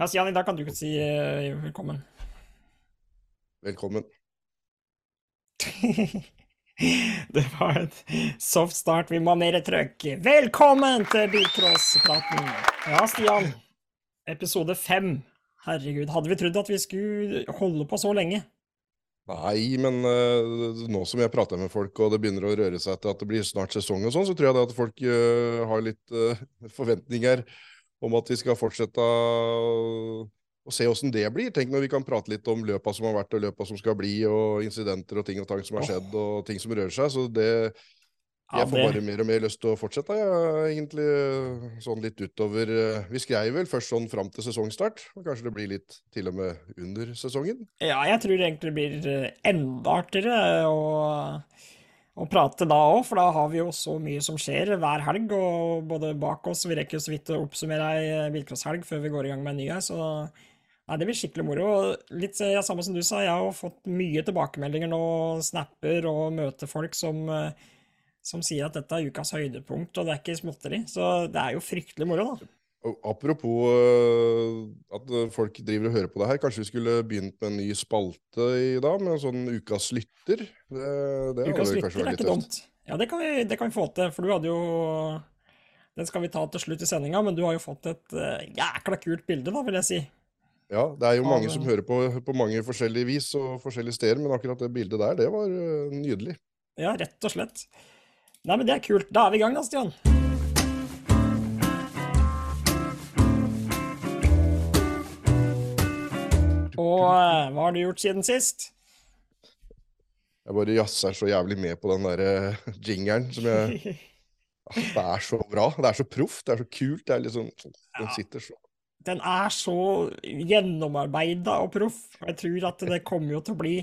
Ja, Stian, i dag kan du ikke si uh, velkommen. Velkommen. Det var et soft start. Vi må ha mer trøkk. Velkommen til bilcrosspraten. Ja, Stian. Episode fem. Herregud, hadde vi trodd at vi skulle holde på så lenge? Nei, men uh, nå som jeg prater med folk, og det begynner å røre seg til at det blir snart sesong og sånn, så tror jeg det at folk uh, har litt forventninger om at vi skal fortsette å, se åssen det blir. Tenk når vi kan prate litt om løpa som har vært, og løpa som skal bli, og incidenter og ting og tang som har skjedd, og ting som rører seg. Så det Jeg får bare mer og mer lyst til å fortsette, jeg, egentlig. Sånn litt utover eh, Vi skrev vel først sånn fram til sesongstart, og kanskje det blir litt til og med under sesongen. Ja, jeg tror egentlig det blir eh, enda artigere å, å prate da òg, for da har vi jo så mye som skjer hver helg, og både bak oss Vi rekker jo så vidt å oppsummere ei bilcrosshelg før vi går i gang med en ny her, så Nei, det blir skikkelig moro. Og Litt eh, ja, samme som du sa, jeg har fått mye tilbakemeldinger nå, snapper og møter folk som, eh, som sier at dette er ukas høydepunkt, og det er ikke småtteri. Så det er jo fryktelig moro, da. Apropos øh, at øh, folk driver og hører på det her, kanskje vi skulle begynt med en ny spalte i dag, med en sånn ukas lytter? Det, det Ukas lytter er ikke dumt. Ja, det kan, vi, det kan vi få til, for du hadde jo Den skal vi ta til slutt i sendinga, men du har jo fått et uh, jækla kult bilde, da, vil jeg si. Ja, det er jo mange som hører på på mange forskjellige vis og forskjellige steder, men akkurat det bildet der, det var nydelig. Ja, rett og slett. Nei, men det er kult. Da er vi i gang, da, Stian. Og eh, hva har du gjort siden sist? Jeg bare jazzer så jævlig med på den der øh, jingeren som jeg Ah, Det er så bra. Det er så proft, det er så kult. Det er liksom Den sitter så Den er så gjennomarbeida og proff. Jeg tror at det kommer jo til å bli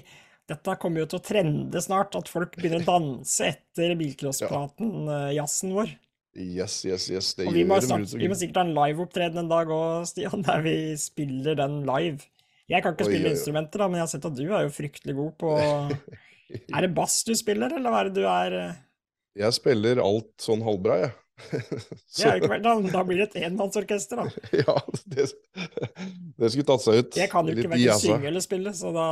Dette kommer jo til å trende snart, at folk begynner å danse etter bilcrosspraten, ja. jazzen vår. Yes, yes, yes. Det Og vi må, vi må sikkert ha en liveopptreden en dag òg, Stian, der vi spiller den live. Jeg kan ikke Oi, spille oi, instrumenter, da, men jeg har sett at du er jo fryktelig god på Er det bass du spiller, eller hva er det du er eh? Jeg spiller alt sånn halvbra, jeg. Jo ikke da, da blir det et enmannsorkester, da. Ja, det, det skulle tatt seg ut. Jeg kan jo ikke verken synge eller spille, så da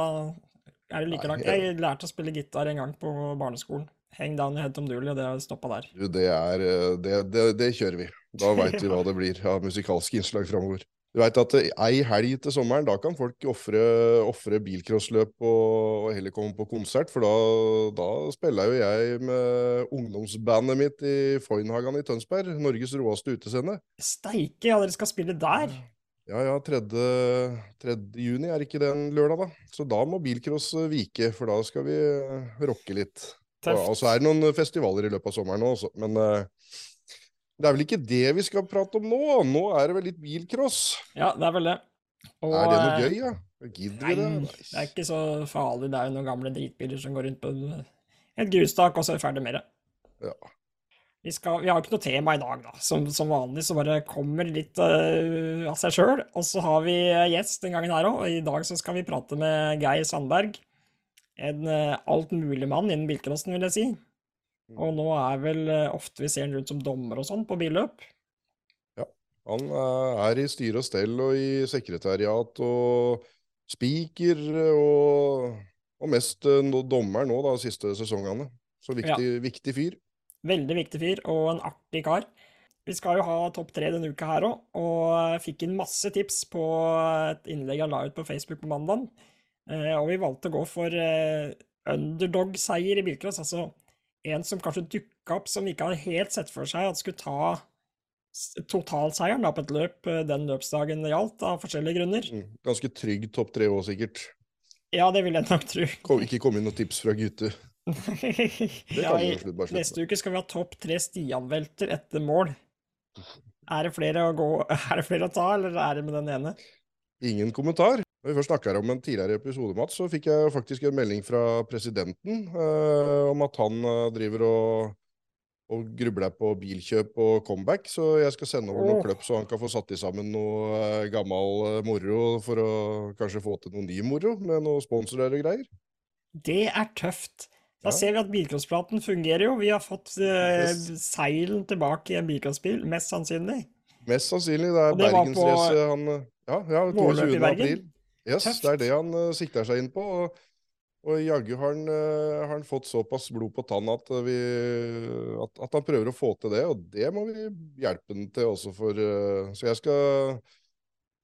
er det like langt. jeg- lærte å spille gitar en gang på barneskolen. Hang down i head Tom Dooley, og det stoppa der. Du, det er eh, det, det, det kjører vi. Da veit vi hva det blir av musikalske innslag framover. Du veit at ei helg til sommeren, da kan folk ofre bilcrossløp og, og heller komme på konsert, for da, da spiller jo jeg med ungdomsbandet mitt i Foynhagan i Tønsberg, Norges råeste utescene. Steike, ja, dere skal spille der? Ja, ja, 3. 3. juni er ikke det en lørdag, da. Så da må bilcross vike, for da skal vi eh, rocke litt. Og, og så er det noen festivaler i løpet av sommeren også, men eh, det er vel ikke det vi skal prate om nå? Nå er det vel litt bilcross? Ja, det er vel det. Og, er det noe gøy, gøy, ja? Gidder vi det? det er ikke så farlig. Det er jo noen gamle dritbiler som går rundt på et grustak, og så er vi ferdig med det. Ja. Vi, skal, vi har ikke noe tema i dag, da. Som, som vanlig så bare kommer litt uh, av seg sjøl. Og så har vi eh, gjest den gangen her òg, og i dag så skal vi prate med Geir Sandberg. En uh, altmuligmann innen bilcrossen, vil jeg si. Og nå er vel eh, ofte vi ser han rundt som dommer og sånn på billøp. Han eh, er i styre og stell og i sekretariat og speaker og, og mest eh, dommer nå, da, de siste sesongene. Så viktig, viktig fyr. Veldig viktig fyr, og en artig kar. Vi skal jo ha topp tre denne uka her òg, og fikk inn masse tips på et innlegg jeg la ut på Facebook på mandag. Og vi valgte å gå for eh, underdog-seier i bilcross, altså en som kanskje dukka opp som ikke hadde helt sett for seg at skulle ta totalseieren da, på et løp eh, den løpsdagen det gjaldt, av forskjellige grunner. Mm, Ganske trygg topp tre òg, sikkert. Ja, det vil jeg nok tro. Kom, ikke kom inn noen tips fra gutter. Ja, i neste uke skal vi ha topp tre Stian-velter etter mål. Er det flere å gå Er det flere å ta, eller er det med den ene? Ingen kommentar. Når vi først snakker om en tidligere episode, Mats, så fikk jeg faktisk en melding fra presidenten eh, om at han eh, driver og, og grubler på bilkjøp og comeback. Så jeg skal sende over noen kløpp, så han kan få satt i sammen noe eh, gammel eh, moro for å kanskje få til noe ny moro med noen sponsorer og greier. Det er tøft. Da Ja. ser vi at bilcrosspraten fungerer jo. Vi har fått eh, Yes. seilen tilbake i en bilcrossbil, mest sannsynlig. Mest sannsynlig det er bergensrace han, eh, Ja, ja i 22. Bergen. april. Yes, Tøft. det er det han uh, sikter seg inn på. Og, og jaggu har han, uh, har han fått såpass blod på tann at, vi, at, at han prøver å få til det, og det må vi hjelpe han til også for uh, Så jeg skal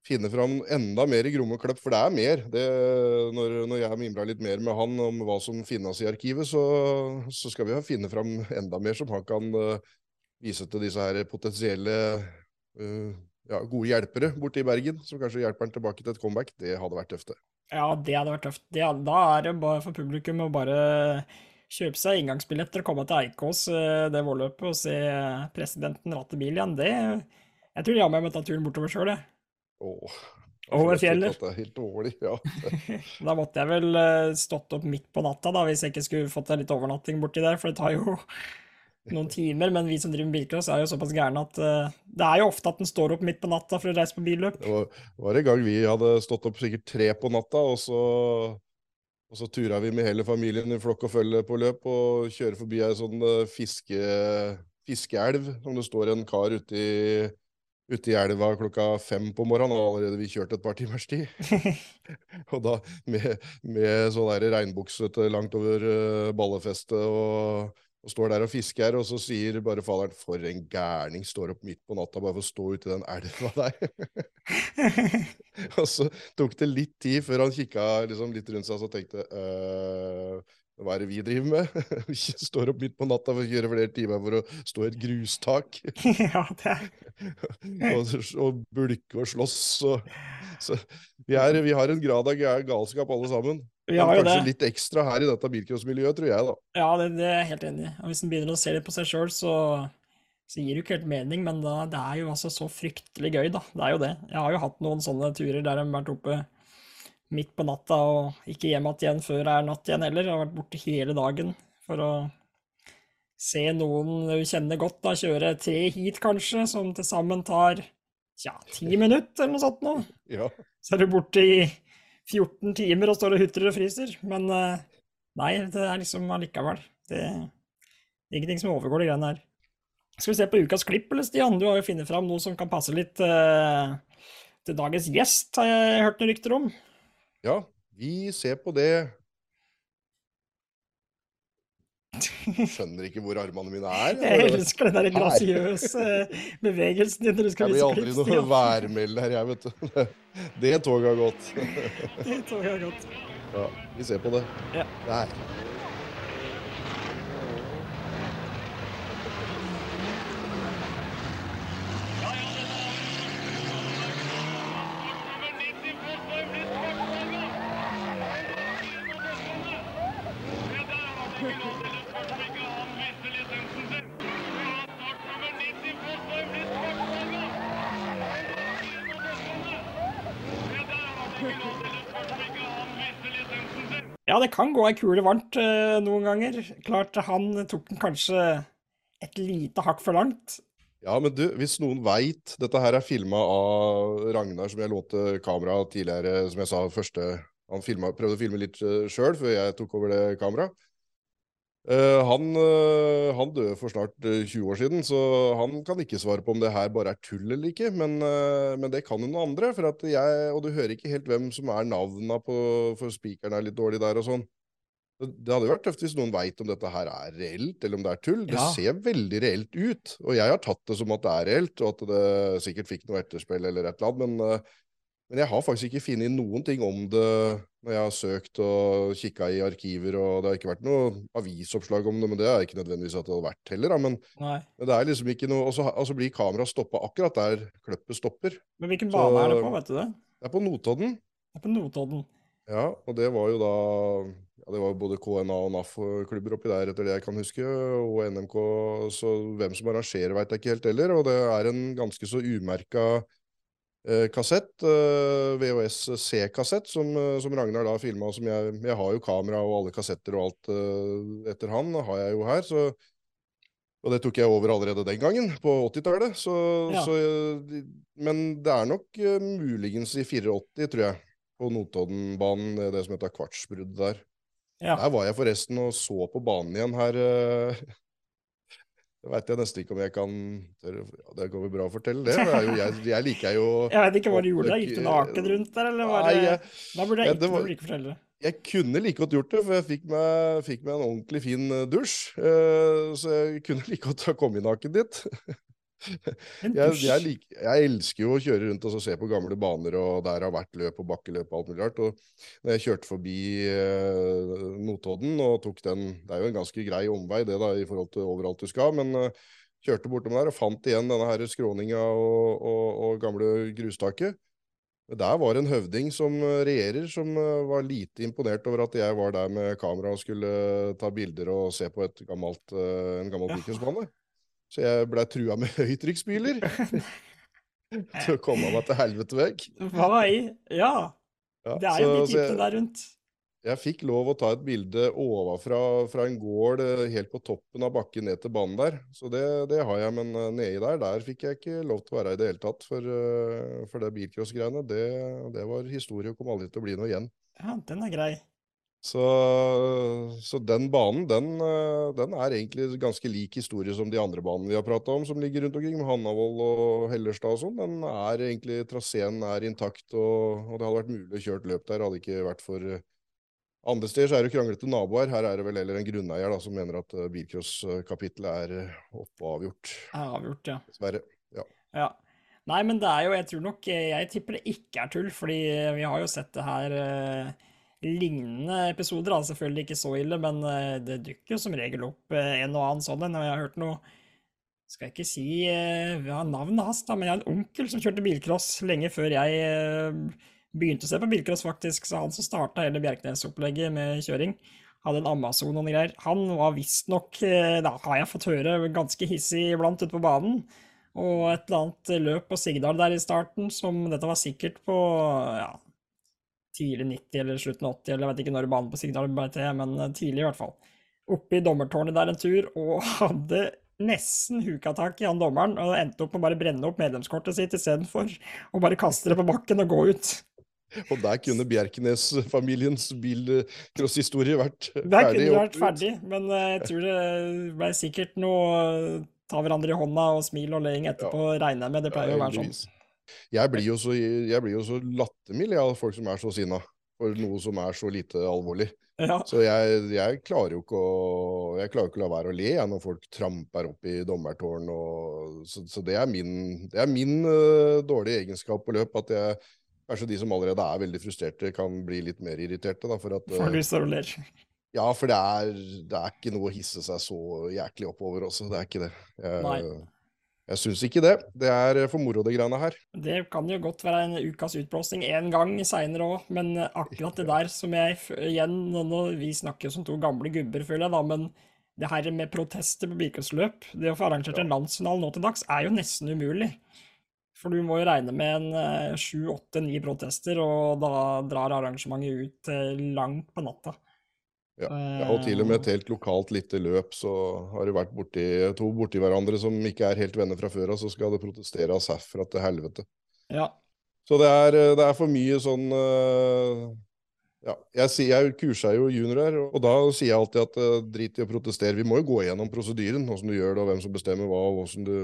finne fram enda mer i Gromme Kløpp, for det er mer. Det, når, når jeg mimra litt mer med han om hva som finnes i arkivet, så, så skal vi finne fram enda mer som han kan uh, vise til disse her potensielle uh, ja, gode hjelpere borte i Bergen, som kanskje hjelper han tilbake til et comeback. Det hadde vært tøft, det. Ja, det hadde vært tøft. Det, da er det bare for publikum å bare kjøpe seg inngangsbilletter og komme til Eikås eh, det vårløpet og se presidenten ratte bil igjen. Det Jeg tror jammen jeg må ta turen bortover sjøl, jeg. Åh, Over fjellet. Det er helt dårlig, ja. Da måtte jeg vel eh, stått opp midt på natta, da, hvis jeg ikke skulle fått en litt overnatting borti der, for det tar jo noen timer. Men vi som driver med bilcross, er jo såpass gærne at uh, det er jo ofte at en står opp midt på natta for å reise på billøp. Det var, var en gang vi hadde stått opp sikkert tre på natta, og så, og så tura vi med hele familien i flokk og følge på løp og kjører forbi ei sånn eh, fiske, fiskeelv som det står en kar ute i, ute i elva klokka fem på morgenen, og allerede vi kjørte et par timers tid. og da med, med sånn regnbukse langt over uh, ballefestet og, og står der og fisker, og så sier bare faderen 'for en gærning står opp midt på natta bare for å stå ute i den elva der'. og så tok det litt tid før han kikka liksom, litt rundt seg og tenkte «Øh, hva er det vi driver med? Vi står opp midt på natta for å kjøre flere timer for å stå i et grustak ja, det er og, og bulke og slåss. Og, så vi, er, vi har en grad av galskap alle sammen. Vi har jo Kanskje det. litt ekstra her i dette bilcrossmiljøet, tror jeg, da. Ja, det, det er jeg helt enig i. Hvis en begynner å se litt på seg sjøl, så, så gir det jo ikke helt mening, men da, det er jo altså så fryktelig gøy, da. Det er jo det. Jeg har jo hatt noen sånne turer der de har vært oppe midt på natta og ikke hjem igjen før det er natt igjen heller. Jeg har vært borte hele dagen for å se noen du kjenner godt, da, kjøre tre heat kanskje, som til sammen tar tja, ti minutter eller noe sånt nå. Ja. Så er du borte i 14 timer og står og hutrer og fryser. Men eh, nei, det er liksom allikevel. Det er ingenting som overgår de greiene her. Skal vi se på ukas klipp, eller Stian? Du har jo funnet fram noe som kan passe litt uh, til dagens gjest, har jeg hørt noen rykter om. ja, vi ser på det. Skjønner ikke hvor armene mine er. Jeg elsker den der grasiøse bevegelsen din når du skal Jeg blir aldri noe værmeld her, jeg, vet du. Det toget har gått. Det toget har gått. Ja, vi ser på det. Ja. Der. Kan gå ei kule varmt eh, noen ganger. Klart han tok den kanskje et lite hakk for langt. Ja, men du, hvis noen veit Dette her er filma av Ragnar, som jeg lånte kamera tidligere, som jeg sa første Han filmet, prøvde å filme litt uh, sjøl før jeg tok over det kameraet. Eh, han, uh, han døde for snart eh, 20 år siden, så han kan ikke svare på om det her bare er tull eller ikke. Men, eh, men det kan jo noen andre. For at jeg, og du hører ikke helt hvem som er navna på For spikeren er litt dårlig der og sånn. Det hadde vært tøft hvis noen veit om dette her er reelt, eller om det er tull. Det Ja. ser veldig reelt ut, og jeg har tatt det som at det er reelt, og at det sikkert fikk noe etterspill eller et eller annet, men, eh, men jeg har faktisk ikke funnet noen ting om det når jeg har søkt og kikka i arkiver, og det har ikke vært noe avisoppslag om det, men det er ikke nødvendigvis at det hadde vært heller, da. Men, men det er liksom ikke noe Og så altså blir kameraet stoppa akkurat der kløppet stopper. Men hvilken Så- bane er det på, vet du det? Det er på Notodden. Det er på Notodden. Ja, og det var jo da ja, Det var jo både KNA og NAF-klubber oppi der, etter det jeg kan huske, og NMK. Så hvem som arrangerer, veit jeg ikke helt heller. Og det er en ganske så umerka kassett, eh, VHS C-kassett, som, eh, som Ragnar da filma. Jeg, jeg har jo kamera og alle kassetter og alt eh, etter han, har jeg jo her. så og det tok jeg over allerede den gangen, på 80-tallet. Så, Ja. så, eh, men det er nok eh, muligens i 84, tror jeg, på Notoddenbanen, det- det som heter Kvartsbruddet der. Ja. Der var jeg forresten og så på banen igjen her. Eh, Det veit jeg nesten ikke om jeg kan Det går vel bra å fortelle det. det jeg, jeg, jeg liker jo Jeg vet ikke hva du gjorde der. Gikk du naken rundt der, eller var det Da burde jeg ikke, var- ikke fortelle det. jeg kunne like godt gjort det, for jeg fikk meg, fikk meg en ordentlig fin eh, dusj. eh, Så jeg kunne like godt ha kommet naken dit. Jeg, jeg, lik, jeg elsker jo å kjøre rundt og så se på gamle baner, og der har vært løp og bakkeløp og alt mulig rart. Og når jeg kjørte forbi eh, Notodden og tok den Det er jo en ganske grei omvei det da, i forhold til overalt du skal, men eh, kjørte bortom der og fant igjen denne her skråninga og, og, og gamle grustaket. Der var en høvding som regjerer, som eh, var lite imponert over at jeg var der med kamera og skulle eh, ta bilder og se på et gammelt, eh, en gammel Ja. Så jeg blei trua med høytrykksspyler til å komme meg til helvete vekk. Hva i Ja, Ja, det er jo de typene der rundt. jeg fikk lov å ta et bilde ovenfra fra en gård eh, helt på toppen av bakken ned til banen der. Så det, det har jeg, men eh, nedi der, der fikk jeg ikke lov til å være i det hele tatt. For, eh, for det bilcrossgreiene, det, det var historie og kom aldri til å bli noe igjen. Ja, den er grei. Så, så den banen, den, eh, den er egentlig ganske lik historie som de andre banene vi har prata om, som ligger rundt omkring, med Hannavold og Hellerstad og sånn. Den er egentlig, traseen er intakt, og, og det hadde vært mulig å kjøre løp der, hadde det ikke vært for eh, Andre steder så er det kranglete naboer, her er det vel heller en grunneier da, som mener at uh, bilcrosskapitlet er eh, oppe og avgjort, Er avgjort, ja. dessverre. Ja. Nei, men det er jo Jeg tror nok eh, Jeg tipper det ikke er tull, fordi vi har jo sett det her eh, lignende episoder. Da. Selvfølgelig ikke så ille, men eh, det dukker jo som regel opp eh, en og annen sånn en. Jeg har hørt noe Skal jeg ikke si eh, hva er navnet hans, da, men jeg har en onkel som kjørte bilcross lenge før jeg eh, begynte å se på bilcross, faktisk. Så han som starta hele Bjerknes-opplegget med kjøring. Hadde en Amazon og noen greier. Han var visstnok, eh, da har jeg fått høre, ganske hissig iblant ute på banen. Og et eller annet løp på Sigdal der i starten, som dette var sikkert på ja, tidlig 90 eller slutten av 80, eller jeg vet ikke når banen på Signal ble til, men eh, tidlig i hvert fall. Oppe i dommertårnet der en tur, og hadde nesten huka tak i han dommeren, og endte opp med å bare brenne opp medlemskortet sitt istedenfor å bare kaste det på bakken og gå ut. Og der kunne Bjerknes-familiens bilcrosshistorie vært Der ferdig. kunne det vært ferdig, men eh, jeg tror det ble sikkert noe ta hverandre i hånda og smil og leing etterpå, regner jeg med. Det pleier jo å være sånn. Jeg blir jo så, jeg blir jo så lattermild av folk som er så sinna for noe som er så lite alvorlig. Ja, Så jeg, jeg klarer jo ikke å jeg klarer ikke å la være å le jeg, når folk tramper opp i dommertårn. Og, så, så det er min, det er min øh, dårlige egenskap på løp. At jeg, kanskje de som allerede er veldig frustrerte, kan bli litt mer irriterte. Da, for at, for øh, du står og ler. ja, for det er, det er ikke noe å hisse seg så jæklig oppover også. Det er ikke det. Jeg, jeg syns ikke det. Det er for moro, de greiene her. Det kan jo godt være en ukas utblåsning en gang seinere òg, men eh, akkurat det der som jeg igjen nå, Vi snakker jo som to gamle gubber, føler jeg, da, men det her med protester på bilcrossløp, det å få arrangert en landsfinale nå til dags, er jo nesten umulig. For du må jo regne med en eh, sju, åtte, ni protester, og da drar arrangementet ut eh, langt på natta. Ja, ja, og til og med et helt lokalt lite løp, så har det vært borti, to borti hverandre som ikke er helt venner fra før av, så skal det protesteres herfra til helvete. Ja. Så det er, eh, det er for mye sånn øh, Ja, jeg, jeg kurser jo juniorer, og da sier jeg alltid at drit i å protestere. Vi må jo gå gjennom prosedyren, hvordan du gjør det, og hvem som bestemmer hva, og hvordan du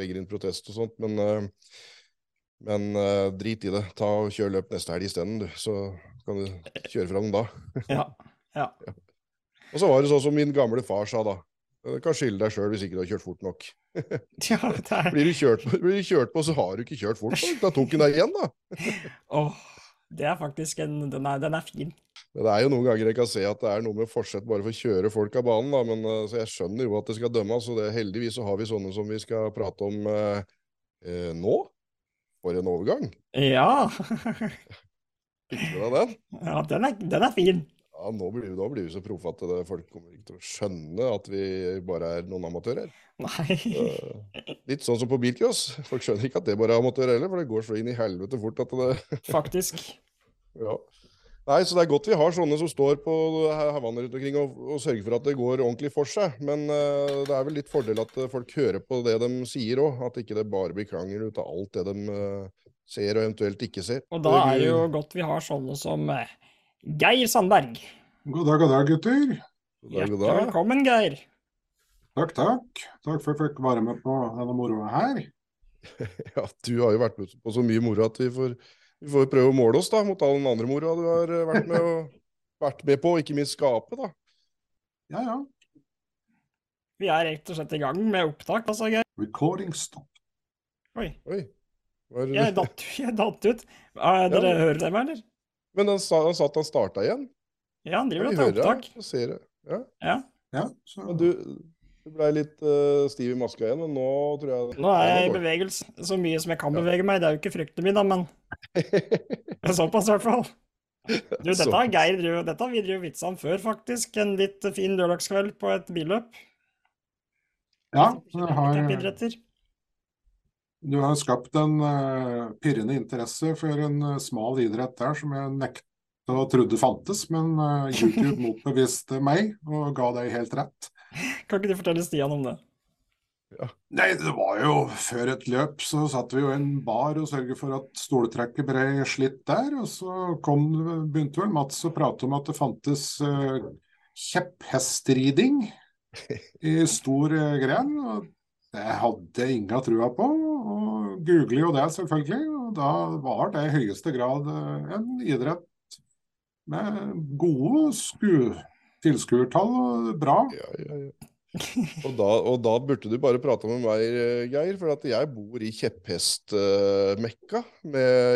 legger inn protest og sånt. Men, men drit i det. Ta og Kjør løp neste helg isteden, du. Så kan du kjøre fram da. Ja. ja. Og så var det sånn som min gamle far sa da. Du kan skylde deg sjøl hvis ikke du har kjørt fort nok. ja er Blir du kjørt blir du kjørt på så har du ikke kjørt fort nok. Da tok hun deg igjen, da. Åh, det er faktisk en Den er, den er fin. Men det er jo noen ganger jeg kan se at det er noe med forsett bare for å kjøre folk av banen, da. Men eh, så jeg skjønner jo at det skal dømmes, og det, heldigvis så har vi sånne som vi skal prate om eh, eh, nå. For en overgang. Ja. Fikk du deg den? ja den, er, den er fin. Ja, nå blir, vi- da blir vi så proffe at det, folk kommer ikke til å skjønne at vi bare er noen amatører. Nei. Litt sånn som på bilcross. Folk skjønner ikke at det bare er amatører heller, for det går så inn i helvete fort at det Faktisk. Ja. Nei, så det er godt vi har sånne som står på havene rundt omkring og, og sørger for at det går ordentlig for seg. Men uh, det er vel litt fordel at folk hører på det de sier òg, at ikke det bare blir krangel ut av alt det de uh, ser og eventuelt ikke ser. Og da er det jo godt vi har sånne som eh, Geir Sandberg. God dag, god dag, gutter. God dag, god Hjertelig velkommen, Geir. Takk, takk. Takk for at jeg fikk være med på denne moroa her. Ja, du har jo vært med på så mye moro at vi får, vi får prøve å måle oss da, mot all den andre moroa du har eh, vært med, og, vært med på, og ikke minst skape. da. Ja, ja. Vi er rett og slett i gang med opptak, altså, Geir. Recording stop. Oi, Oi. Det... jeg datt, jeg datt ut. Ah, dere Ja. hører det, eller? Men han sa, han sa at han starta igjen. Ja, han driver og tar opptak. og ser det. Ja. Ja. Ja, så Men du, du blei litt uh, stiv i maska igjen, men nå tror jeg Nå er jeg i bevegelse så mye som jeg kan Ja. bevege meg. Det er jo ikke frykten min, da, men såpass i hvert fall. Du, dette har Geir drevet- dette har vi drevet vitsa om før, faktisk. En litt fin lørdagskveld på et billøp. ja, så har. Du har skapt en uh, pirrende interesse for en uh, smal idrett der som jeg nekta og trodde fantes, men uh, YouTube motbeviste meg og ga deg helt rett. Kan ikke du fortelle Stian om det? Nei, det var jo før et løp så satt vi jo i en bar og sørget for at stoltrekket ble slitt der. Og så kom, begynte vel Mats å prate om at det fantes uh, kjepphestriding i stor uh, gren. Og det hadde jeg inga trua på, og googler jo det selvfølgelig. Og da var det i høyeste grad eh, en idrett med gode sku tilskuertall og bra. Ja, ja, ja. Og da, og da burde du bare prate med meg, eh, Geir, for at jeg bor i kjepphestmekka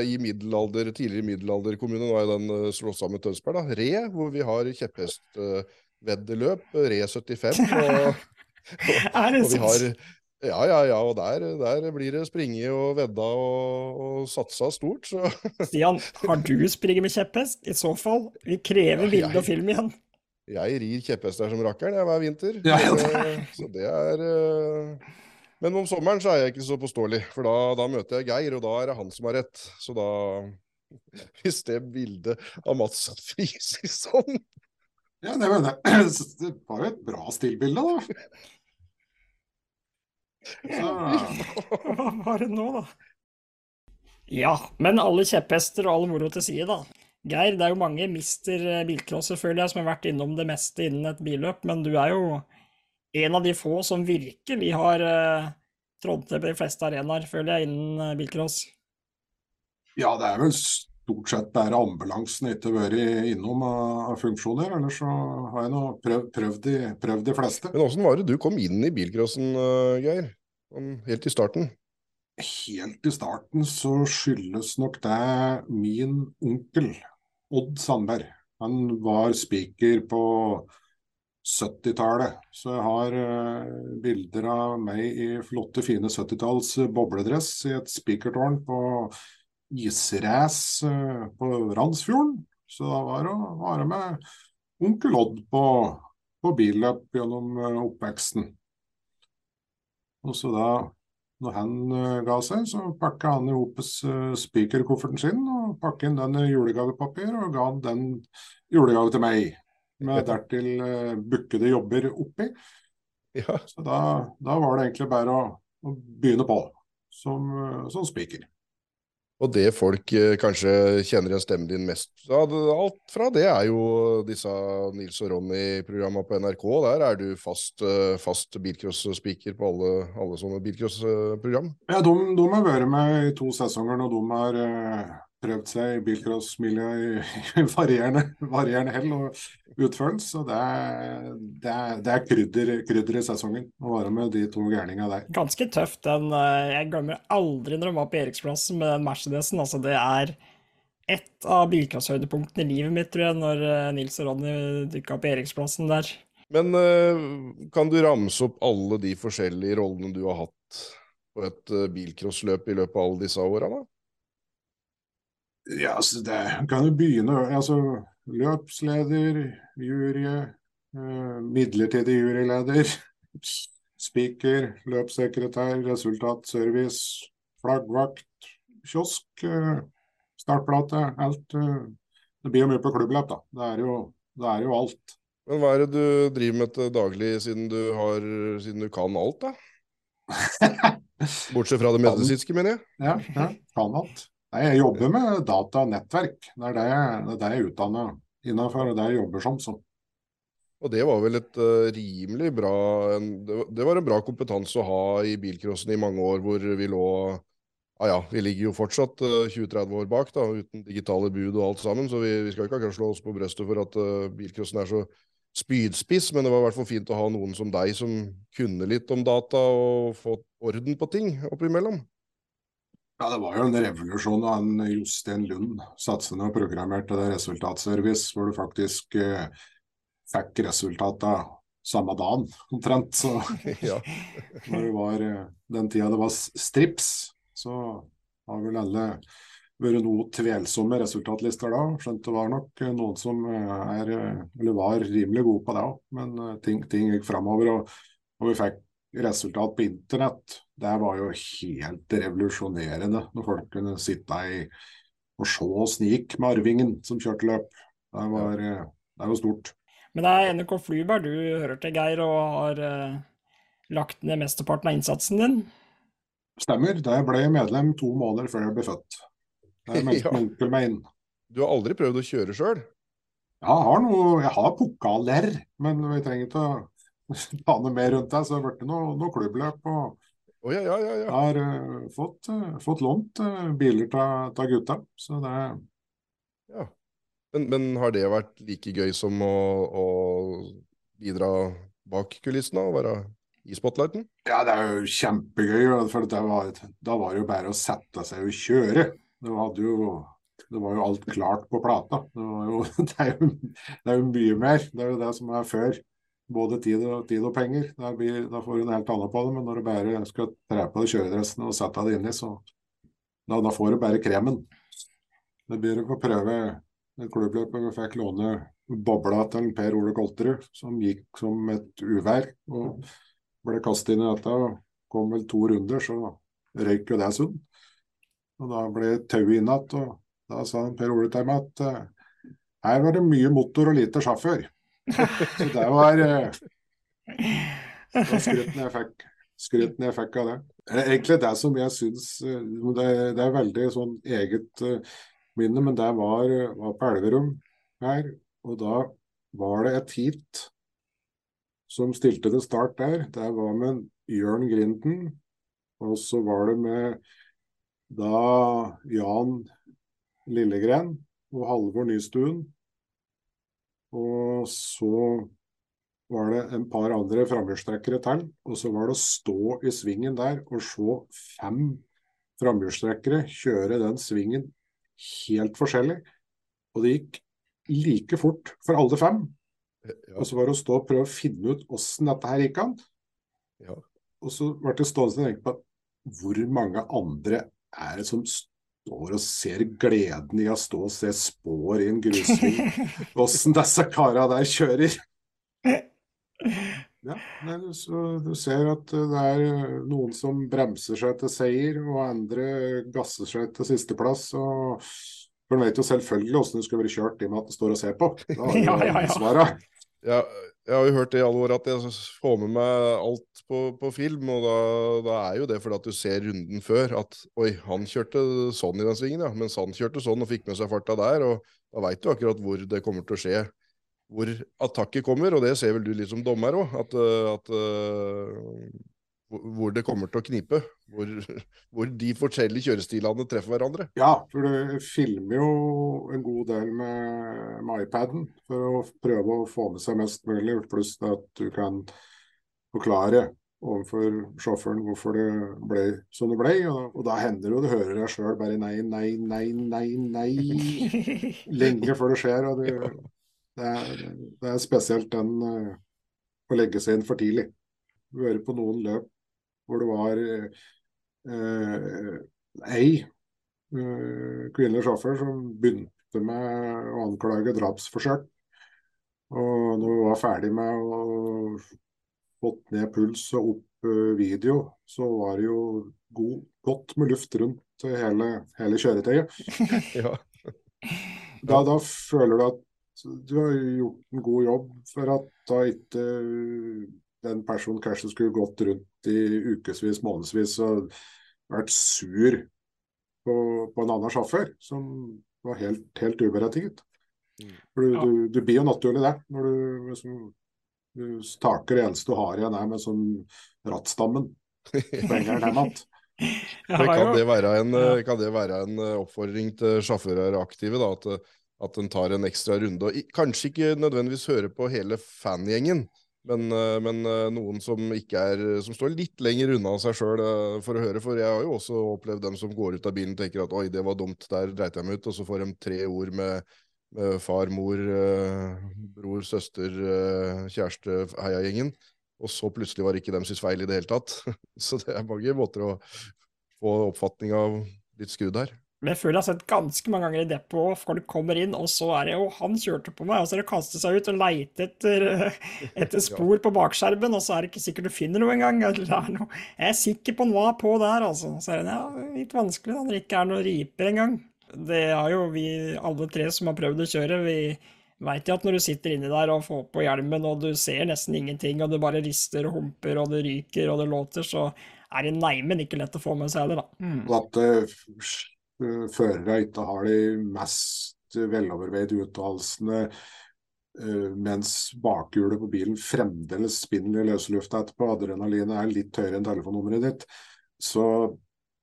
i middelalder, tidligere middelalderkommune. Nå er den eh, slått sammen med Tønsberg, da. Re, hvor vi har kjepphestveddeløp, Re 75. Og, det og vi har Ja, ja, ja. Og der, der blir det springe og vedda og, og satsa stort, så Stian, har du springet med kjepphest? I så fall, vi krever Ja, bilde jeg- og film igjen. Jeg rir kjepphester som rakkeren jeg, hver vinter. Ja, ja, Så det- Så det er eh, Men om sommeren så er jeg ikke så påståelig, for da, da møter jeg Geir, og da er det han som har rett. Så da Hvis det bildet av Mats fryser sånn Ja, det, var, det var jo et bra stillbilde, da. Så, Hva var det nå, da? Ja, men alle kjepphester og all moro til side, da. Geir, det er jo mange mister eh, selvfølgelig føler jeg, som har vært innom det meste innen et billøp, men du er jo en av de få som virkelig har uh, trådt til på de fleste arenaer, føler jeg, innen eh, bilcross. ja, det er vel stort sett bare ambulansen ikke vært innom av, funksjoner. Ellers så har jeg nå prøvd, prøvd, de, prøvd de fleste. Men åssen var det du kom inn i bilcrossen, eh, Geir? Sånn helt i starten? Helt i starten så skyldes nok det min onkel, Odd Sandberg. Han var spiker på 70-tallet, så jeg har eh, bilder av meg i flotte, fine 70-talls bobledress i et spikertårn på israce eh, på Randsfjorden. Så da var det å være med onkel Odd på, på billøp gjennom eh, oppveksten. Og så da når han eh, ga seg, så pakka han i hop spikerkofferten sin og pakka inn den i julegavepapir og ga den julegave til meg. Med dertil bookede jobber oppi. Ja. Så da, da var det egentlig bare å, å begynne på som, som spiker. Og det folk eh, kanskje kjenner igjen stemmen din mest av, Alt fra det er jo disse Nils og Ronny-programma på NRK. Der er du fast, eh, fast bilcross-speaker på alle, alle sånne bilcross-program. Ja, de, de har vært med i to sesonger når de har eh, prøvd seg i bilcrossmiljøet i, varierende, varierende hell og utførelse. Så det er, det er, det er krydder, krydder i sesongen å være med de to gærninga der. Ganske tøft, den. eh, Jeg glemmer aldri når de var på Eriksplassen med den Mercedesen. Altså, det er ett av bilcrosshøydepunktene i livet mitt, tror jeg, når eh, Nils og Ronny dukka opp i Eriksplassen der. Men eh, kan du ramse opp alle de forskjellige rollene du har hatt på et bilcrossløp i løpet av alle disse åra, da? Ja, altså det kan jo begynne altså Løpsleder, jury, eh, midlertidig juryleder, speaker, løpssekretær, resultatservice, flaggvakt, kiosk, eh, startplate. Alt. Eh, det blir jo mye på klubbløp, da. Det er jo, det er jo alt. Men hva er det du driver med til daglig, siden du, har, siden du kan alt, da? Bortsett fra det medisinske, mener jeg. Ja, ja kan alt. Nei, jeg jobber med data og nettverk. Det er det jeg, er det jeg utdanner innenfor, og det jeg jobber som. Så. Og det var vel et uh, rimelig bra en, det, var, en bra kompetanse å ha i bilcrossen i mange år, hvor vi lå Ja ja, vi ligger jo fortsatt uh, 20-30 år bak, da, uten digitale bud og alt sammen, så vi, vi skal ikke akkurat slå oss på brøstet for at uh, bilcrossen er så spydspiss, men det var i hvert fall fint å ha noen som deg som kunne litt om data og fått orden på ting oppimellom. Ja, Det var jo en revolusjon da han Jostein Lund satsende og programmerte det resultatservice, hvor du faktisk eh, fikk resultatet samme dagen, omtrent. Så ja. når det var eh, den tida det var strips, så har vel alle vært noe tvelsomme resultatlister da. Skjønt det var nok eh, noen som eh, er, eller var rimelig gode på det òg, men ting, ting gikk framover. Og, og vi fikk resultat på internett, det var jo helt revolusjonerende når folk kunne sitte i og se åssen det gikk med Arvingen som kjørte løp. Det var, det var stort. Men det er NRK Flyberg du hører til, Geir, og har eh, lagt ned mesteparten av innsatsen din? Stemmer. Da jeg ble medlem to måneder før jeg ble født. Det meldte ja. onkel meg inn. Du har aldri prøvd å kjøre sjøl? Ja, jeg har noe, jeg har pokaler, men vi trenger ikke å ta noe mer rundt deg. Så det har blitt noe, noe klubbløp. og Oh, ja, ja, ja, har uh, fått, uh, fått, lånt uh, biler av gutta, så det Ja. Men, men, har det vært like gøy som å, å bidra bak kulissene og være i spotlighten? Ja, det er jo kjempegøy. For var, da var det jo bare å sette seg og kjøre. Det, jo, det var jo alt klart på plata. Det, jo, det, er jo, det, er jo, mye mer. Det er jo det som er før både tid og, tid og penger. Blir, da får du en helt annet på det, men når du bare skal tre på deg kjøredressen og sette deg inni, så da, da, får du bare kremen. Det blir å prøve et klubbløp hvor vi fikk låne bobla til Per Ole Kolterud, som gikk som et uvær. og Ble kastet inn i dette og kom vel to runder, så røyk jo det sund. Og da ble tauet inn igjen, og da sa Per Ole til meg at uh, her var det mye motor og lite sjåfør. Så det var skrytten jeg fikk. Skryten jeg fikk av det. Egentlig det som jeg syns eh, det, det, er veldig sånn eget minne, men det var, var på Elverum her. Og da var det et heat som stilte til start der. Det var med Jørn Grinden. Og så var det med da Jan Lillegren og Halvor Nystuen og så var det en par andre framhjulstrekkere til. Og så var det å stå i svingen der og se fem framhjulstrekkere kjøre den svingen helt forskjellig. Og det gikk like fort for alle fem. Ja. Og så var det å stå og prøve å finne ut åssen dette her gikk an. Ja. Og så ble det stående og tenke på hvor mange andre er det som står og ser gleden i å stå og se spår i en grusving. Åssen disse kara der kjører. Ja, Du ser at det er noen som bremser seg til seier, og andre gasser seg til sisteplass. og For en vet jo selvfølgelig åssen du skulle vært kjørt i og med at en står og ser på. Da har du ja, ja, ja. ja, jeg har jo hørt det i alle år at jeg får med meg alt på, på film, og da, da, er jo det fordi at du ser runden før at oi, han kjørte sånn i den svingen, ja, mens han kjørte sånn og fikk med seg farta der, og da veit du akkurat hvor det kommer til å skje, hvor attakket kommer, og det ser vel du litt som dommer òg, at, at hvor det kommer til å knipe. Hvor, hvor, de forskjellige kjørestilene treffer hverandre. Ja, for du filmer jo en god del med, med iPaden for å prøve å få med seg mest mulig, pluss at du kan forklare overfor sjåføren hvorfor det ble som det ble. Og, og da hender det jo du hører deg sjøl bare nei, nei, nei, nei, nei lenge før det skjer. og det, det, er, det er spesielt den uh, å legge seg inn for tidlig. Hører på noen løp hvor det var eh, ei eh, kvinnelig sjåfør som begynte med å anklage drapsforsøk. Og når vi var ferdig med å fått ned puls og opp eh, video, så var det jo god, godt med luft rundt hele, hele kjøretøyet. ja. da, da, føler du at du har gjort en god jobb for at da ikke den personen kanskje skulle gått rundt i ukevis, månedsvis og vært sur på, på en annen sjåfør, som var helt, helt uberettiget. Mm. For du, ja. du, du, blir jo naturlig det, når du liksom Du taker det eneste du har igjen er med sånn rattstammen. Sprenger hjem igjen. Men kan det være en, eh, kan det være en eh, oppfordring til sjåfører aktive, da, at, eh, at en tar en ekstra runde? Og kanskje ikke nødvendigvis høre på hele fangjengen, men, eh, men eh, noen som, er, som står litt lenger unna seg sjøl for å høre. For jeg har jo også opplevd dem som går ut av bilen og tenker at oi, det var dumt, der dreit jeg meg ut. Og så får de tre ord med, med far, mor, eh, bror, søster, eh, kjæreste, heiagjengen. Og så plutselig var det ikke deres feil i det hele tatt. Så det er mange måter å få oppfatning av litt skrudd her. Men jeg føler jeg har sett ganske mange ganger i depot, folk kommer inn, og så er det jo han kjørte på meg, og så er det å kaste seg ut og leite etter, etter spor på bakskjermen, og så er det ikke sikkert du finner noe engang. det Jeg er sikker på han var på der, altså. Så er det ja, litt vanskelig når det ikke er noen riper engang. Det har jo vi alle tre som har prøvd å kjøre, vi veit jo at når du sitter inni der og får på hjelmen, og du ser nesten ingenting, og du bare rister og humper, og det ryker og det låter, så er det neimen ikke lett å få med seg heller, da. Mm. At f- eh, førere ikke har de mest veloverveide uttalelsene, eh, mens bakhjulet på bilen fremdeles spinner i løse lufta etterpå, adrenalinet er litt høyere enn telefonnummeret ditt. Så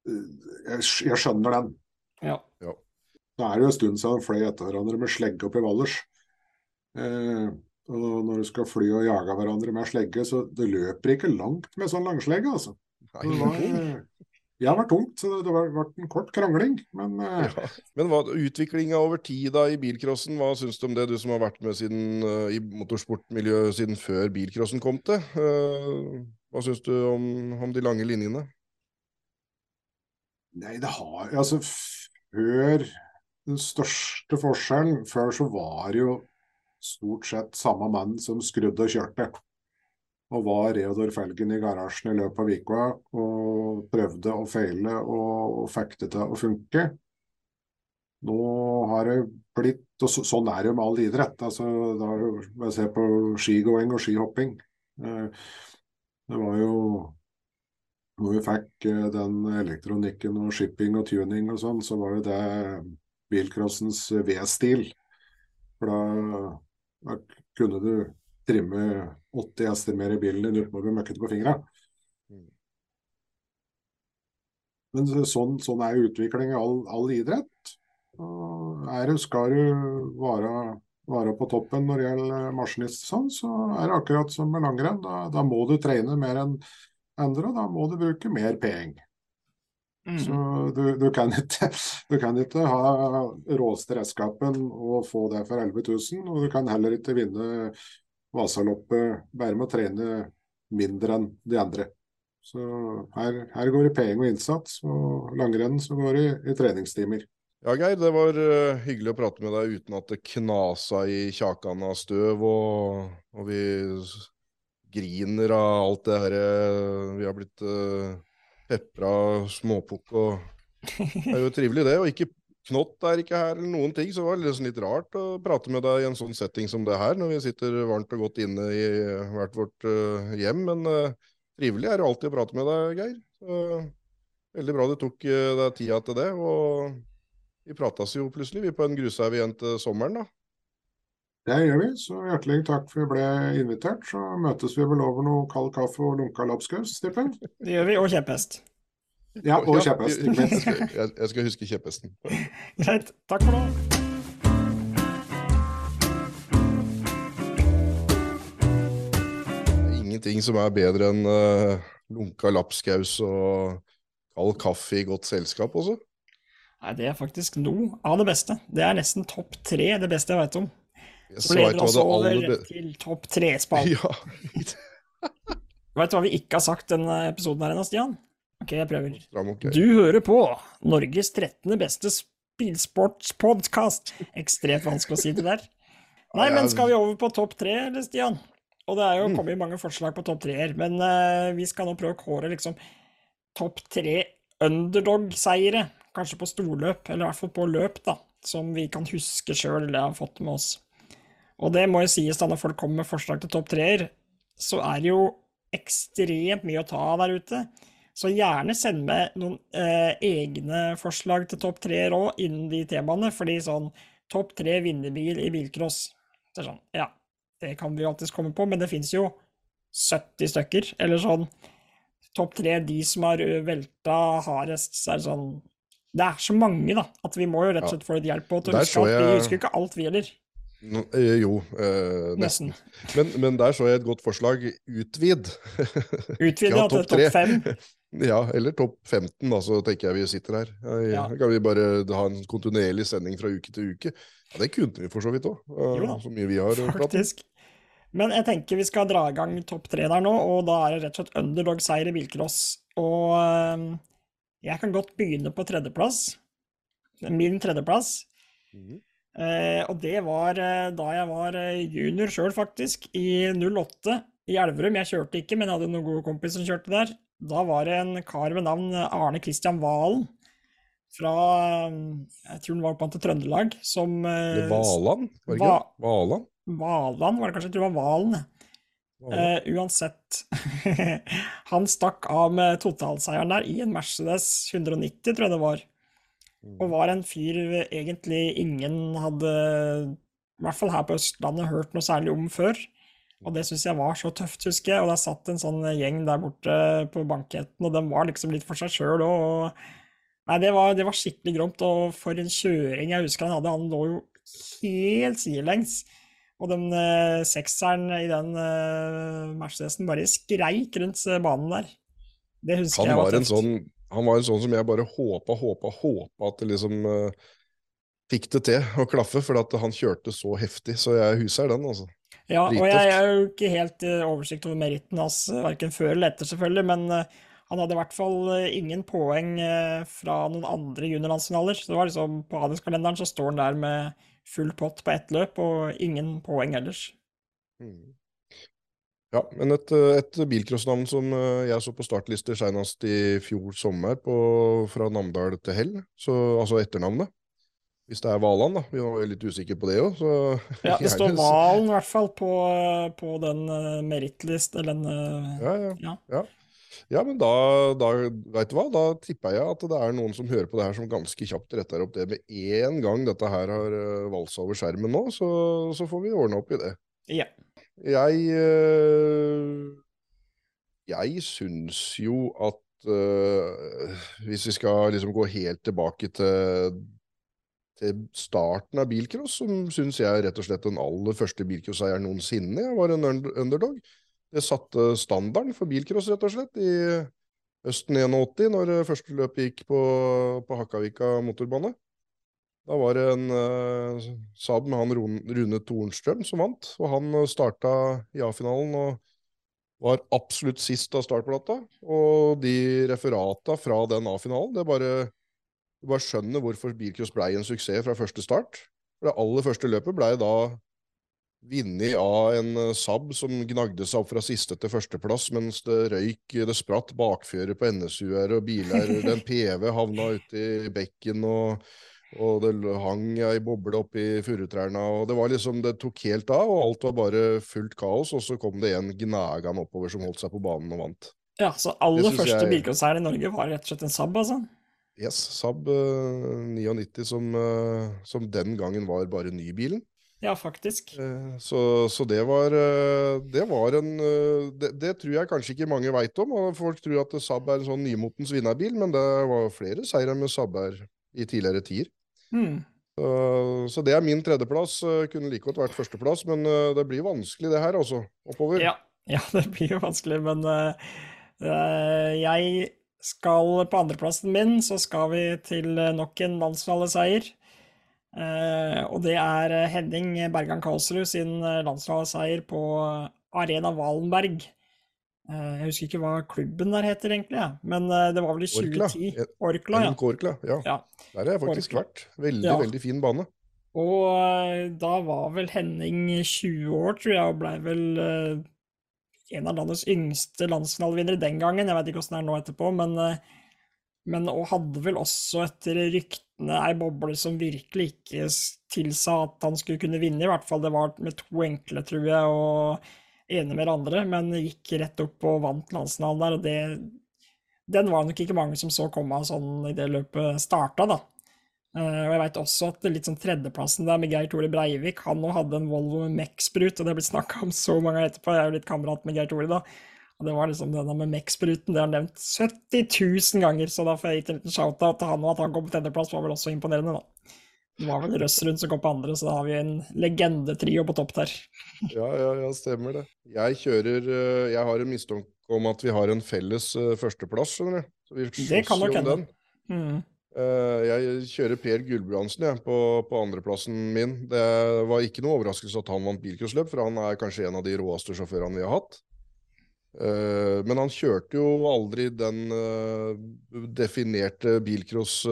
eh, jeg, jeg skjønner den. Ja. Det er jo en stund siden han fløy etter hverandre med slegge opp i Valdres. Eh, og når du skal fly og jage hverandre med slegge, så det løper ikke langt med sånn langslegge, altså. Nei, Det det var tungt, så det, det vært en kort krangling. Men eh, Ja. Men hva, utviklinga over tid da i bilcrossen, hva syns du om det, du som har vært med siden, eh, i motorsportmiljøet siden før bilcrossen kom til? Eh, hva syns du om, om de lange linjene? nei, det har Altså, før Den største forskjellen Før så var det jo stort sett samme mann som skrudde og kjørte. Og var Reodor Felgen i garasjen i løpet av uka og prøvde og feile og, og fikk det til å funke. Nå har det blitt Og så, sånn er det jo med all idrett. Altså, da er det se på skigåing og skihopping. Eh, Det var jo når vi fikk eh, den elektronikken og shipping og tuning og sånn, så var jo det bilcrossens V-stil. For da, da kunne du trimme 80 hester mer i bilen enn uten å bli møkkete på fingra. Mm. Men sånn, sånn er utvikling i all, all idrett. Er du, skal du være, være på toppen når det gjelder maskinist, sånn, så er det akkurat som med langrenn. Da, da må du trene mer enn andre, og da må du bruke mer penger. Så Mm. du, du, kan ikke, du kan ikke ha råeste redskapen og få det for 11 000, og du kan heller ikke vinne Vasaloppet bare med å trene mindre enn de andre. Så her, her går det penger og innsats, og langrenn så går det i, i treningstimer. Ja, Geir, det var eh, hyggelig å prate med deg uten at det knasa i kjakan av støv, og, og vi griner av alt det her eh, vi har blitt uh, pepra småpukk og Det er jo trivelig, det. Og ikke Knott er ikke her eller noen ting, så det var liksom litt rart å prate med deg i en sånn setting som det her, når vi sitter varmt og godt inne i hvert vårt uh, hjem. Men uh, trivelig er det alltid å prate med deg, Geir. Så, veldig bra du tok eh, deg tida til det. og vi prates jo plutselig, vi på en grushaug igjen til sommeren, da. Det gjør vi, så hjertelig takk for at vi ble invitert. Så møtes vi vel over noe kald kaffe og lunka lapskaus, tipper. Det gjør vi, og kjepphest. Ja, og Kjepphesten. Jeg skal, jeg, jeg skal huske kjepphesten. Greit. Takk for nå. Ingenting som er bedre enn uh, lunka lapskaus og kald kaffe i godt selskap også. Nei, det er faktisk noe av det beste. Det er nesten topp tre det beste jeg veit om. Jeg Så leder oss over aller til topp tre-spalten. Ja, Vet du hva vi ikke har sagt denne episoden her ennå, Stian? Ok, jeg prøver. Du hører på Norges 13. beste spillsportspodkast. Ekstremt vanskelig å si det der. Nei, men skal vi over på topp tre, eller, Stian? Og det er jo Mm. kommet mange forslag på topp treer, men uh, vi skal nå prøve å kåre liksom topp tre underdog-seiere. Kanskje på storløp, eller i hvert fall på løp, da. Som vi kan huske sjøl eller har fått med oss. Og det må jo sies da, når folk kommer med forslag til topp treer, så er det jo ekstremt mye å ta av der ute. Så gjerne send med noen eh, egne forslag til topp treer òg, innen de temaene. Fordi sånn topp tre vinnerbil i bilcross Det er sånn, ja. det kan vi alltids komme på, men det fins jo 70 stykker, eller sånn topp tre, de som har velta hardest, så er det sånn Det er så mange, da, at vi må jo rett og slett få litt hjelp på til å Der huske så jeg... Vi husker jo ikke alt, vi heller. Nå- eh, jo, eh, nesten. Nesten. Men, men der så jeg et godt forslag. Utvid. Utvid Ja, topp tre. fem. Ja, eller topp 15, da, så tenker jeg vi sitter her. Ja. Kan vi bare ha en kontinuerlig sending fra uke til uke? Ja, Det kunne vi for så vidt òg, så mye vi har pratet. Men jeg tenker vi skal dra i gang topp tre der nå, og da er det rett og slett underdog-seier i bilcross. Og jeg kan godt begynne på tredjeplass. Min tredjeplass. Mm. Eh, og det var eh, da jeg var eh, junior sjøl, faktisk, i 08 i Elverum. Jeg kjørte ikke, men jeg hadde noen gode kompiser som kjørte der. Da var det en kar ved navn Arne Kristian Valen fra eh, Jeg tror han var på til Trøndelag, som Det Eller Valand? Var det ikke det? Valand? Valand, var det kanskje? Jeg tror det var Valen. Uh, Eh, uansett. Han stakk av med totalseieren der i en Mercedes 190, tror jeg det var. Og var en fyr egentlig ingen hadde, i hvert fall her på Østlandet, hørt noe særlig om før. Og det syns jeg var så tøft, husker jeg. Og der satt en sånn gjeng der borte på banketten, og den var liksom litt for seg sjøl òg. Nei, det var, det var skikkelig gromt, og for en kjøring jeg husker han hadde. Han lå jo helt sidelengs. Og den eh, sekseren i den eh, Mercedesen bare skreik rundt eh, banen der. Det husker Han jeg var en tøft. sånn han var en sånn som jeg bare håpa, håpa, håpa at det liksom eh, fikk det til å klaffe, for at han kjørte så heftig. Så jeg huser den, altså. Ja, og jeg har jo ikke helt i oversikt over meritten hans, verken hverken før eller etter, selvfølgelig, men eh, han hadde i hvert fall eh, ingen poeng eh, fra noen andre juniorlandsfinaler. Så det var liksom på adelskalenderen så står han der med full pott på ett løp, og ingen poeng ellers. Mm. Ja, men et, eh, et bilcrossnavn som eh, jeg så på startlister senest i fjor sommer, på, fra Namdal til Hell, så, altså etternavnet. Hvis det er Hvaland, da. Vi var litt usikre på det òg, så Ja, det står Hvalen Valen i hvert fall på, eh, på den uh, merittlist, eller den eh, Ja, ja. Ja. ja. Ja, men da, da vet du hva, da tipper jeg at det er noen som hører på det her som ganske kjapt retter opp det med en gang dette her har uh, valsa over skjermen nå, så, så får vi ordne opp i det. Ja. Jeg eh, Jeg syns jo at eh, hvis vi skal liksom gå helt tilbake til, til starten av bilcross, som syns jeg rett og slett den aller første bilcrosseieren noensinne jeg var en underdog. Det satte standarden for bilcross, rett og slett, i høsten 81, når første løpet gikk på, på Hakkavika motorbane. Da var det en uh, Saab med han Rune, Tornstrøm som vant, og han uh, starta i A-finalen og var absolutt sist av startplata. Og de referata fra den A-finalen, det bare Du bare skjønner hvorfor bilcross blei en suksess fra første start. For det aller første løpet blei da vunnet av en uh, Saab som gnagde seg opp fra siste til førsteplass, mens det røyk, det spratt bakfjører på NSU-er og biler. Den PV havna ute i bekken, og, og det hang ei boble oppi furutrærne. Og det var liksom, det tok helt av, og alt var bare fullt kaos. Og så kom det en gnagende oppover som holdt seg på banen og vant. ja, så aller første jeg- bilcrosseieren i Norge var rett og slett en Saab, altså. Yes, Saab eh, 99 som, eh, som den gangen var bare nybilen. Ja, faktisk. Eh, Så, så det var eh, Det var en eh, det, det tror jeg kanskje ikke mange veit om. og Folk tror at Saab er en sånn nymotens vinnerbil, men det var flere seire med Saab-er i tidligere tider. Mm. Så, så det er min tredjeplass. Eh, Kunne like godt vært førsteplass, men eh, det blir vanskelig det her, altså. Oppover. Ja, ja, det blir jo vanskelig, men uh, eh, jeg skal på andreplassen min, så skal vi til eh, nok en landsfinaleseier. Eh, og det er eh, Henning Bergan Karlsrud sin eh, landsfinaleseier på Arena Valenberg. Eh, jeg husker ikke hva klubben der heter egentlig, ja. men det var vel i 2010. Eh, Orkla, ja. Orkla, ja. ja. Der har jeg faktisk Orkla. vært. Veldig, veldig fin bane. Og da var vel Henning 20 år, tror jeg, og blei vel en av landets yngste landsfinalevinnere den gangen. Jeg vet ikke åssen det er nå etterpå, men, eh, men og hadde vel også etter ryktene ei boble som virkelig ikke tilsa at han skulle kunne vinne, i hvert fall. Det var med to enkle, tror jeg, og ene med det andre, men gikk rett opp og vant landsfinalen der, og det den var nok ikke mange som så komme sånn i det løpet starta, da. Eh, og jeg veit også at litt sånn tredjeplassen der med Geir Tore Breivik, han òg hadde en Volvo med Mex-sprut, og det har blitt snakka om så mange ganger etterpå. Jeg er jo litt kamerat med Geir Tore, da. Og det var liksom denne med Mex-spruten, det har han nevnt 70 000 ganger, så da får jeg gitt en liten shout-out til han, og at han kom på tredjeplass var vel også imponerende, da. Det var vel Røsrud som kom på andre, så da har vi en legendetrio på topp der. Ja, ja, ja, stemmer det. Jeg kjører eh, Jeg har en mistanke om at vi har en felles eh, førsteplass, skjønner du. Så vi Det kan nok hende. Mm. Eh, Jeg kjører Per Gulbrandsen jeg, på, på andreplassen min. Det var ikke noe overraskelse at han vant bilcrossløp, for han er kanskje en av de råeste sjåførene vi har hatt. Eh, Men han kjørte jo aldri den eh, definerte bilcross,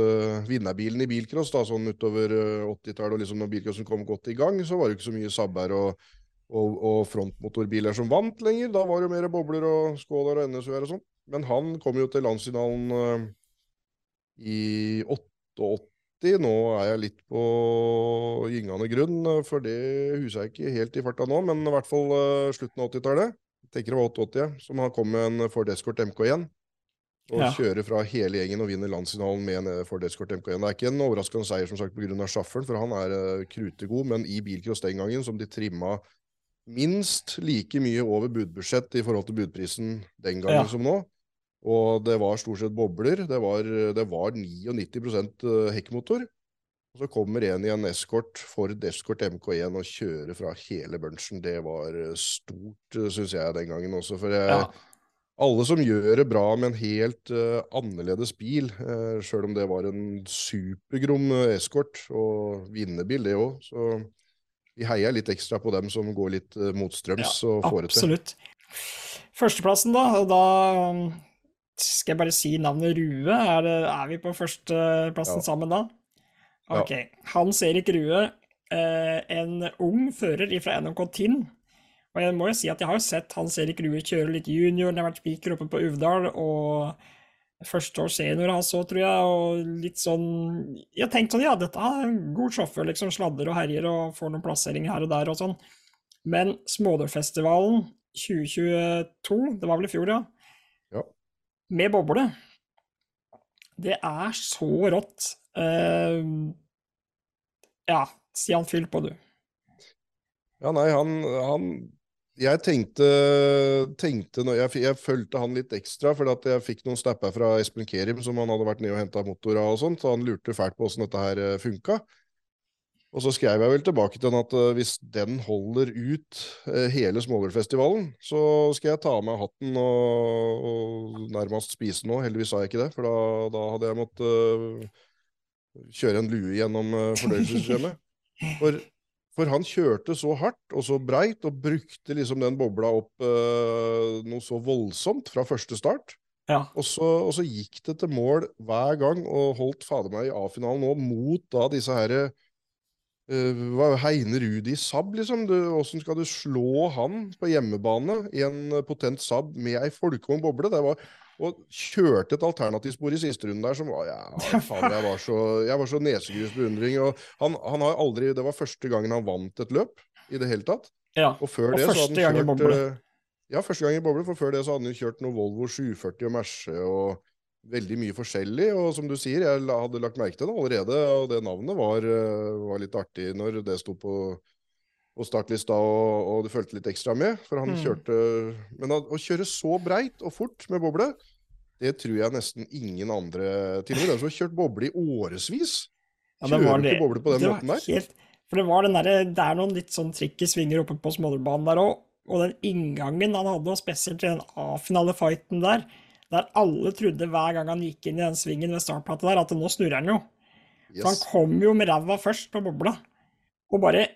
vinnerbilen i bilcross, da, sånn utover eh, 80-tallet, og liksom når bilcrossen kom godt i gang, så var det ikke så mye Sabber og, og, og frontmotorbiler som vant lenger. Da var det jo mer bobler og skåler og NSU-er og sånn. Men han kom jo til landsfinalen i 88. Nå er jeg litt på gyngende grunn, eh, for det husker jeg ikke helt i farta nå, men i hvert fall eh, slutten av 80-tallet. Tenker det var 88, som har kommet en Ford Escort MK1. Og Ja. kjører fra hele gjengen og vinner landsfinalen med en eh, Ford Escort MK1. Det er ikke en overraskende seier som sagt pga. sjåføren, for han er uh, krutegod, men i bilcross den gangen, som de trimma minst like mye over budbudsjett i forhold til budprisen den gangen Ja. som nå. Og det var stort sett bobler. Det var, det var 99% hekkmotor. Og så kommer en i en Escort, Ford Escort MK1 og kjører fra hele bunchen. Det var eh, stort, syns jeg, den gangen også. For jeg, Ja. alle som gjør det bra med en helt uh, annerledes bil, uh, sjøl om det var en supergrom eh, Escort og vinnerbil, det òg, så vi heier litt ekstra på dem som går litt uh, motstrøms og får det til. Absolutt. Førsteplassen, da. Da skal jeg bare si navnet Rue. Er, det, er vi på førsteplassen Ja. sammen da? Ok. Hans Erik Rue, eh, en ung fører fra NMK Tinn. Og jeg må jo si at jeg har jo sett Hans Erik Rue kjøre litt junior, han har vært spiker oppe på Uvdal, og første år senior han så, tror jeg, og litt sånn Jeg tenkte sånn, ja, dette er en god sjåfør, liksom, sladder og herjer og får noen plasseringer her og der og sånn. Men Smådørfestivalen 2022, det var vel i fjor, Ja. Med boble, det er så rått. Uh, ja, han fyll på, du. Ja, nei, han, han Jeg tenkte, tenkte jeg, jeg fulgte han litt ekstra, for jeg fikk noen snapper fra Espen Kerim som han hadde vært nede og henta motor av og sånt, så han lurte fælt på åssen dette her eh, funka. Og så skrev jeg vel tilbake til den at eh, hvis den holder ut eh, hele Smålerfestivalen, så skal jeg ta av meg hatten og, og nærmest spise nå. Heldigvis sa jeg ikke det, for da, da hadde jeg måttet eh, kjøre en lue gjennom fordøyelsessystemet. For for han kjørte så hardt og så breit, og brukte liksom den bobla opp eh, noe så voldsomt fra første start. Ja. Og så, og så gikk det til mål hver gang, og holdt fader meg i A-finalen nå mot da disse herre hva- Heine Rudi Saab, liksom. Åssen skal du slå han på hjemmebane i en potent Saab med ei folkevogn boble? Det var og kjørte et alternativspor i siste runde der som var ja, faen, jeg var så, jeg var så nesegrus beundring. Og han, han har aldri Det var første gangen han vant et løp i det hele tatt. ja. Og før Og det så hadde i han kjørt eh, Ja, første gang i boble, for før det så hadde han kjørt noe Volvo 740 og Merce og veldig mye forskjellig. Og som du sier, jeg hadde lagt merke til det allerede, og det navnet var, eh, var litt artig når det sto på, på startlista og, og du fulgte litt ekstra med. For han Mm. kjørte Men å, kjøre så breit og fort med boble, det tror jeg nesten ingen andre Til og med den som har kjørt boble i årevis, Ja, kjører ikke boble på den måten der. helt, For det var den derre Det er noen litt sånn tricky svinger oppe på Smålerbanen der òg. Og den inngangen han hadde, og spesielt i den A-finale-fighten der, der alle trodde hver gang han gikk inn i den svingen ved startplata der, at nå snurrer han jo. For han kom jo med ræva først på bobla, og bare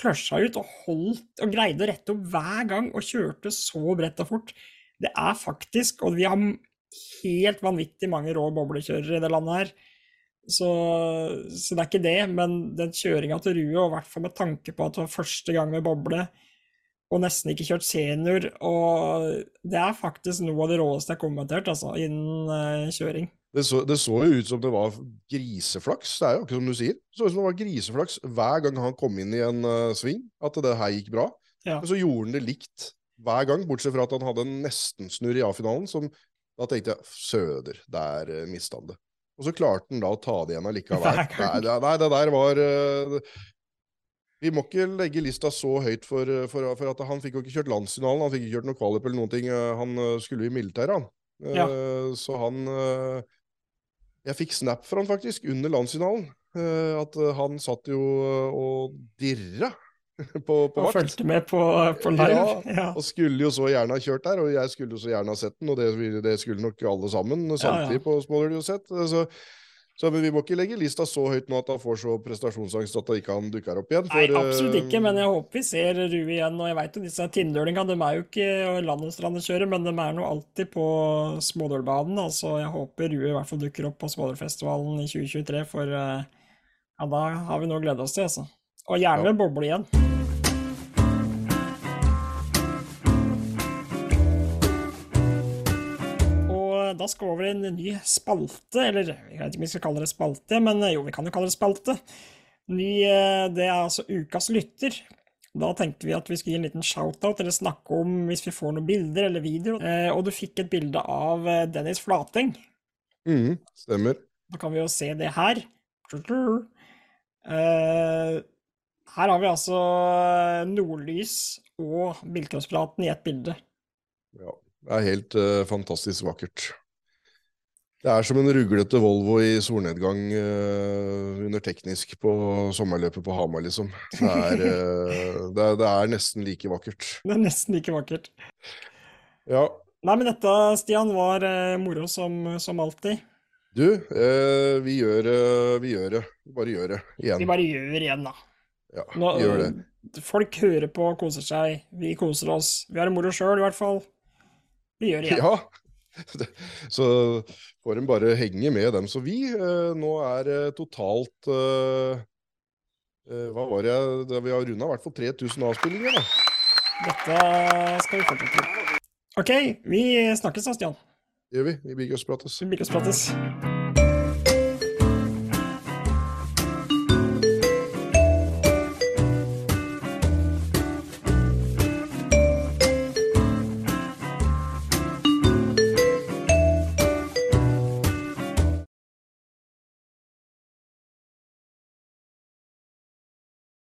kløsja ut og holdt og greide å rette opp hver gang og kjørte så bredt og fort. Det er faktisk, og vi har helt vanvittig mange rå boblekjørere i det landet her, så, så det er ikke det, men den kjøringa til Rue, og i hvert fall med tanke på at det var første gang med boble, og nesten ikke kjørt senior, og det er faktisk noe av det råeste jeg har kommentert, altså, innen eh, kjøring. Det så, det så jo ut som det var griseflaks, det er jo akkurat som du sier. Det så ut som det var griseflaks hver gang han kom inn i en uh, sving, at det her gikk bra. Ja. Men så gjorde han det likt hver gang, bortsett fra at han hadde en nestensnurr i A-finalen, som da tenkte jeg søder, der uh, mista han det. Og så klarte han da å ta det igjen allikevel. Nei, det- der var eh, Vi må ikke legge lista så høyt for, for, for at han fikk jo ikke kjørt landsfinalen. Han fikk ikke kjørt noe kvalik eller noen ting. Eh, Han eh, skulle i militæret, han. Eh, Ja. Så han eh, Jeg fikk snap fra han faktisk under landsfinalen. eh, At eh, han satt jo eh, og dirra på, på Og vakt. fulgte med på, på live. Ja, Ja. Og skulle jo så gjerne ha kjørt der, og jeg skulle jo så gjerne ha sett den, og det, det skulle nok alle sammen samtidig ja. på Smålerud sett. Så, så men vi må ikke legge lista så høyt nå at han får så prestasjonsangst at han ikke han dukker opp igjen. Nei, absolutt ikke, eh, men jeg håper vi ser Rue igjen. Og jeg veit jo disse tindølingene, de er jo ikke landesstrandekjøret, men de er nå alltid på Smådølbanen. Altså, jeg håper Rue i hvert fall dukker opp på Smådølfestivalen i 2023, for eh, ja, da har vi noe å glede oss til, altså. Og gjerne Ja. boble igjen. Da skal vi over i en ny spalte, eller jeg vet ikke om vi skal kalle det spalte, men eh, jo, vi kan jo kalle det spalte. Ny, eh, det er altså ukas lytter. Da tenkte vi at vi skulle gi en liten shout-out, eller snakke om hvis vi får noen bilder eller videoer. Eh, og du fikk et bilde av Dennis Flateng. mhm, stemmer. Da kan vi jo se det her. Her har vi altså nordlys og bilcrosspraten i ett bilde. Ja, det er helt uh, fantastisk vakkert. Det er som en ruglete Volvo i solnedgang uh, under teknisk på sommerløpet på Hamar, liksom. Det er, uh, det, det er nesten like vakkert. Det er nesten like vakkert. Ja, Nei, men dette, Stian, var uh, moro som, som alltid. du, vi gjør, vi gjør det. Vi bare gjør det igjen. Vi bare gjør igjen, da. Ja, Nå, gjør det. Folk hører på og koser seg. Vi koser oss. Vi har det moro sjøl, i hvert fall. Vi gjør det igjen. Ja, så får en bare henge med dem. Så vi eh, nå er eh, totalt eh, Hva var det det- Vi har runda i hvert fall 3000 avspillinger, da. Dette skal vi fortsette med. OK, vi snakkes da, Stian. Det Gjør vi Vi Big Us Prates. Vi blir oss prates.